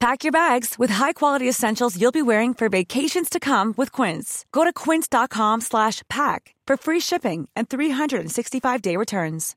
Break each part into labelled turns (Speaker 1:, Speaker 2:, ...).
Speaker 1: Pack your bags with high-quality essentials you'll be wearing for vacations to come with Quince. Go to quince.com slash pack for free shipping and 365-day returns.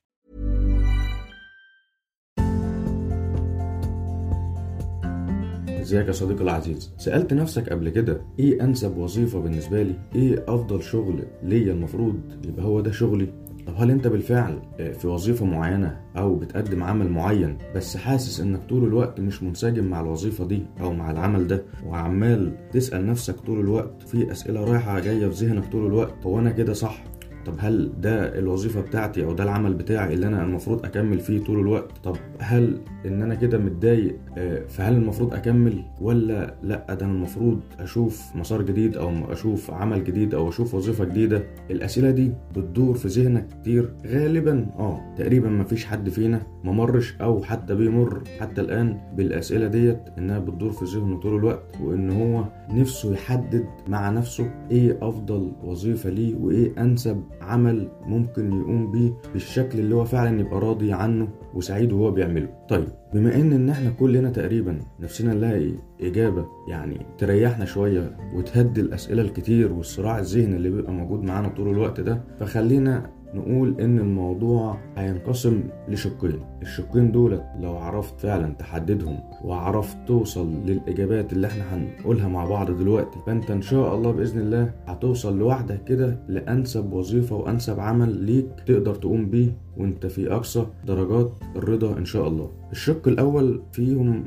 Speaker 2: ازيك يا صديقي العزيز سألت نفسك قبل كده ايه انسب وظيفة بالنسبة لي ايه افضل شغل ليا المفروض يبقى هو ده شغلي طب هل انت بالفعل في وظيفة معينة أو بتقدم عمل معين بس حاسس إنك طول الوقت مش منسجم مع الوظيفة دي أو مع العمل ده وعمال تسأل نفسك طول الوقت في أسئلة رايحة جاية في ذهنك طول الوقت هو أنا كده صح طب هل ده الوظيفة بتاعتي أو ده العمل بتاعي اللي أنا المفروض أكمل فيه طول الوقت؟ طب هل إن أنا كده متضايق فهل المفروض أكمل ولا لأ؟ ده أنا المفروض أشوف مسار جديد أو أشوف عمل جديد أو أشوف وظيفة جديدة؟ الأسئلة دي بتدور في ذهنك كتير. غالبا أه تقريبا مفيش حد فينا ممرش أو حتى بيمر حتى الآن بالأسئلة ديت إنها بتدور في ذهنه طول الوقت وإن هو نفسه يحدد مع نفسه إيه أفضل وظيفة ليه وإيه أنسب عمل ممكن يقوم بيه بالشكل اللي هو فعلا يبقى راضي عنه وسعيد وهو بيعمله. طيب بما إن إن إحنا كلنا تقريبا نفسنا نلاقي إجابة يعني تريحنا شوية وتهدي الأسئلة الكتير والصراع الذهني اللي بيبقى موجود معانا طول الوقت ده فخلينا نقول إن الموضوع هينقسم لشقين. الشقين دول لو عرفت فعلا تحددهم وعرفت توصل للإجابات اللي إحنا هنقولها مع بعض دلوقتي فأنت إن شاء الله بإذن الله هتوصل لوحدك كده لأنسب وظيفة وأنسب عمل ليك تقدر تقوم بيه وأنت في أقصى درجات الرضا إن شاء الله. الشق الأول فيهم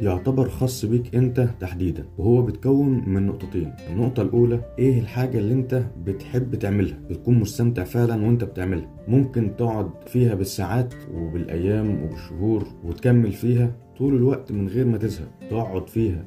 Speaker 2: يعتبر خاص بيك انت تحديدا وهو بيتكون من نقطتين. النقطة الأولى إيه الحاجة اللي انت بتحب تعملها؟ بتكون مستمتع فعلا وانت بتعملها. ممكن تقعد فيها بالساعات وبالأيام وبالشهور وتكمل فيها طول الوقت من غير ما تزهق. تقعد فيها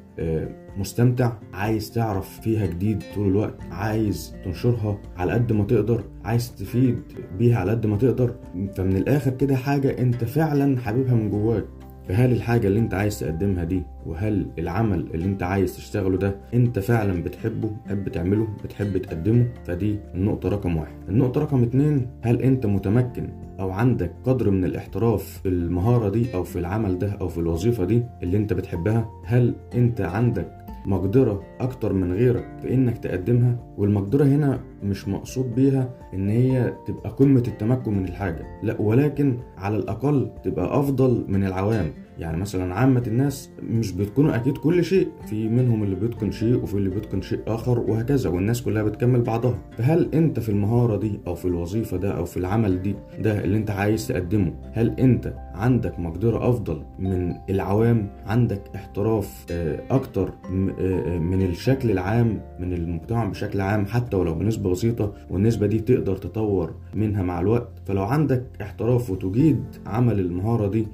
Speaker 2: مستمتع عايز تعرف فيها جديد طول الوقت عايز تنشرها على قد ما تقدر عايز تفيد بيها على قد ما تقدر. فمن الآخر كده حاجة انت فعلا حاببها من جواك. فهل الحاجة اللي انت عايز تقدمها دي وهل العمل اللي انت عايز تشتغله ده انت فعلا بتحبه بتحب تعمله بتحب تقدمه؟ فدي النقطة رقم واحد. النقطة رقم اتنين هل انت متمكن أو عندك قدر من الاحتراف في المهارة دي أو في العمل ده أو في الوظيفة دي اللي انت بتحبها؟ هل انت عندك مقدرة أكتر من غيرك في إنك تقدمها؟ والمقدرة هنا مش مقصود بيها إن هي تبقى قمة التمكن من الحاجة. لا ولكن على الأقل تبقى أفضل من العوام. يعني مثلا عامة الناس مش بيتقنوا أكيد كل شيء. في منهم اللي بيتقن شيء وفي اللي بيتقن شيء آخر وهكذا والناس كلها بتكمل بعضها. فهل أنت في المهارة دي أو في الوظيفة ده أو في العمل دي ده اللي أنت عايز تقدمه هل أنت عندك مقدرة أفضل من العوام؟ عندك احتراف أكتر من الشكل العام من المجتمع بشكل عام حتى ولو بنسبة بسيطة والنسبة دي تقدر تطور منها مع الوقت. فلو عندك احتراف وتجيد عمل المهارة دي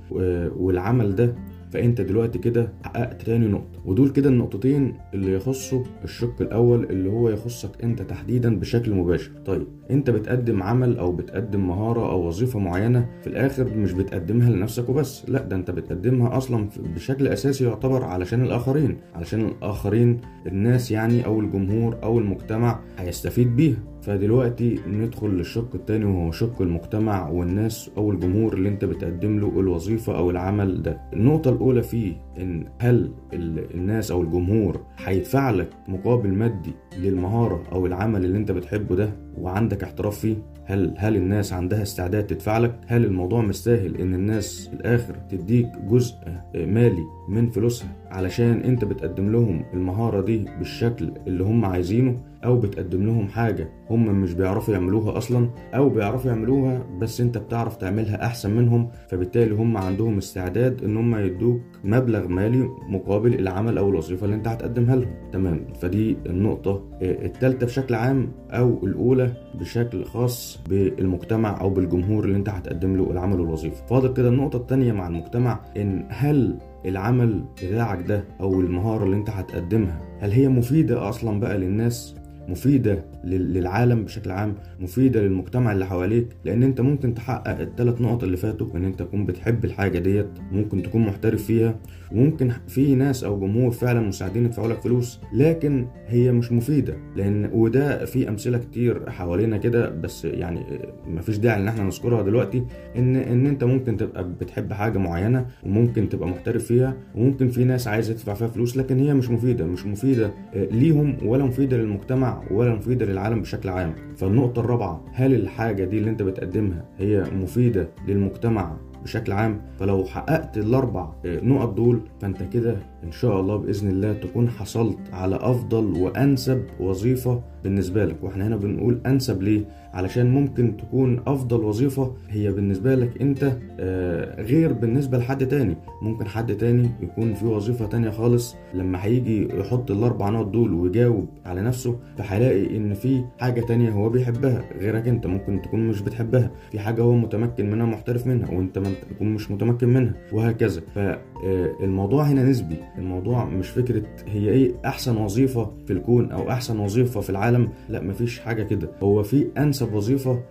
Speaker 2: والعمل ده فأنت دلوقتي كده حققت تاني نقطة. ودول كده النقطتين اللي يخصوا الشق الأول اللي هو يخصك أنت تحديدا بشكل مباشر. طيب انت بتقدم عمل أو بتقدم مهارة أو وظيفة معينة في الآخر مش بتقدمها لنفسك وبس لا ده انت بتقدمها أصلا بشكل اساسي يعتبر علشان الاخرين علشان الاخرين الناس يعني أو الجمهور أو المجتمع هيستفيد بيها. فدلوقتي ندخل للشق التاني وهو شق المجتمع والناس أو الجمهور اللي انت بتقدم له الوظيفة أو العمل ده. النقطة الاولى فيه ان هل الناس أو الجمهور هيدفع لك مقابل مادي للمهارة أو العمل اللي انت بتحبه ده؟ وعندك احتراف فيه؟ هل هل الناس عندها استعداد تدفع لك؟ هل الموضوع مستاهل إن الناس في الآخر تديك جزء مالي من فلوسها؟ علشان انت بتقدم لهم المهارة دي بالشكل اللي هم عايزينه أو بتقدم لهم حاجة هم مش بيعرفوا يعملوها أصلا أو بيعرفوا يعملوها بس انت بتعرف تعملها احسن منهم فبالتالي هم عندهم استعداد ان هم يدوك مبلغ مالي مقابل العمل أو الوظيفة اللي انت هتقدمها لهم. تمام. فدي النقطة. التالتة بشكل عام أو الاولى بشكل خاص بالمجتمع أو بالجمهور اللي انت هتقدم له العمل والوظيفة. فاضل كده النقطة التانية مع المجتمع ان هل العمل بتاعك ده أو المهارة اللي أنت هتقدمها هل هي مفيدة أصلا بقى للناس؟ مفيدة للعالم بشكل عام مفيدة للمجتمع اللي حواليك لأن أنت ممكن تحقق الثلاث نقط اللي فاتوا ان أنت تكون بتحب الحاجة ديت ممكن تكون محترف فيها وممكن في ناس أو جمهور فعلا مساعدين يدفعوا لك فلوس لكن هي مش مفيدة لأن وده في أمثلة كتير حوالينا كده بس يعني مفيش داعي إن إحنا نذكرها دلوقتي ان إن أنت ممكن تبقى بتحب حاجة معينة وممكن تبقى محترف فيها وممكن في ناس عايزة تدفع فيها فلوس لكن هي مش مفيدة مش مفيدة ليهم ولا مفيدة للمجتمع ولا مفيدة للعالم بشكل عام. فالنقطة الرابعة هل الحاجة دي اللي أنت بتقدمها هي مفيدة للمجتمع بشكل عام؟ فلو حققت الأربع نقط دول فأنت كده إن شاء الله بإذن الله تكون حصلت على أفضل وأنسب وظيفة بالنسبة لك. وإحنا هنا بنقول أنسب ليه؟ علشان ممكن تكون أفضل وظيفة هي بالنسبة لك أنت غير بالنسبة لحد تاني. ممكن حد تاني يكون في وظيفة تانية خالص لما هيجي يحط الأربع نقط دول ويجاوب على نفسه فهيلاقي إن في حاجة تانية هو بيحبها غيرك أنت ممكن تكون مش بتحبها. في حاجة هو متمكن منها محترف منها وأنت تكون مش متمكن منها وهكذا. فالموضوع هنا نسبي. الموضوع مش فكرة هي إيه أحسن وظيفة في الكون أو أحسن وظيفة في العالم. لا مفيش حاجة كده. هو في أنسب وظيفة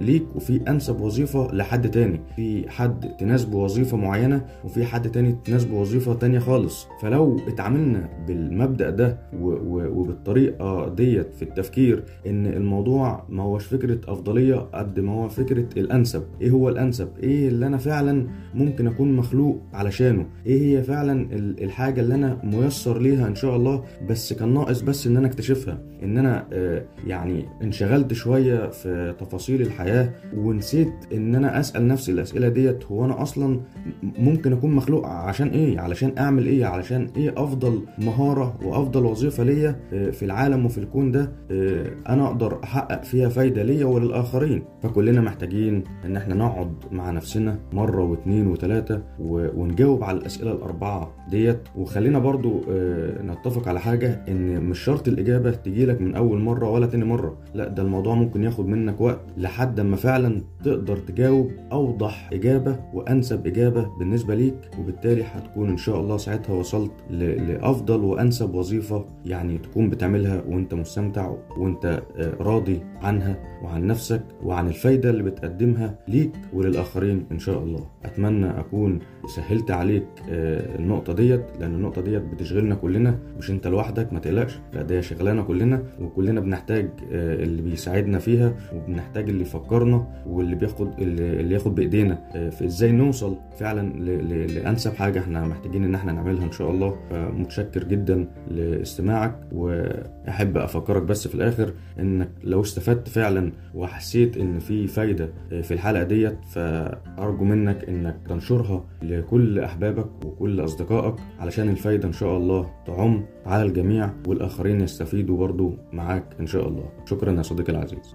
Speaker 2: ليك وفي أنسب وظيفة لحد تاني. في حد تناسبه وظيفة معينة وفي حد تاني تناسبه وظيفة تانية خالص. فلو اتعاملنا بالمبدأ ده وبالطريقة ديت في التفكير إن الموضوع ما هوش فكرة أفضلية قد ما هو فكرة الأنسب. إيه هو الأنسب؟ إيه اللي أنا فعلا ممكن أكون مخلوق علشانه؟ إيه هي فعلا الحاجة اللي أنا ميسر ليها إن شاء الله بس كان ناقص بس إن أنا أكتشفها؟ إن أنا يعني انشغلت شوية في تفاصيل الحياة ونسيت إن أنا أسأل نفسي الأسئلة ديت هو أنا أصلا ممكن أكون مخلوق عشان إيه؟ علشان أعمل إيه؟ علشان إيه أفضل مهارة وأفضل وظيفة ليا في العالم وفي الكون ده أنا أقدر أحقق فيها فايدة ليا وللآخرين. فكلنا محتاجين إن إحنا نقعد مع نفسنا مرة واثنين وثلاثه ونجاوب على الأسئلة الأربعة ديت. وخلينا برضو نتفق على حاجة إن مش شرط الإجابة تجيلك من أول مرة ولا تاني مرة. لا ده الموضوع ممكن ياخد منك وقت لحد ما فعلا تقدر تجاوب أوضح إجابة وأنسب إجابة بالنسبة ليك وبالتالي هتكون إن شاء الله ساعتها وصلت لأفضل وأنسب وظيفة يعني تكون بتعملها وأنت مستمتع وأنت راضي عنها وعن نفسك وعن الفايدة اللي بتقدمها ليك وللآخرين إن شاء الله. أتمنى أكون سهلت عليك النقطة ديت لأن النقطة ديت بتشغلنا كلنا مش أنت لوحدك ما تقلقش لا ده شغلانه كلنا وكلنا بنحتاج اللي بيساعدنا فيها وبنحتاج اللي يفكرنا واللي بياخد اللي ياخد بإيدينا. في إزاي نوصل فعلا لأنسب حاجة إحنا محتاجين إن إحنا نعملها إن شاء الله. فمتشكر جدا لاستماعك وأحب أفكرك بس في الآخر إنك لو استفدت فعلا وحسيت إن في فايدة في الحلقة ديت فأرجو منك إنك تنشرها لكل أحبابك وكل أصدقائك علشان الفايدة إن شاء الله تعم على الجميع والآخرين يستفيدوا برضو معاك إن شاء الله. شكرا يا صديقي العزيز.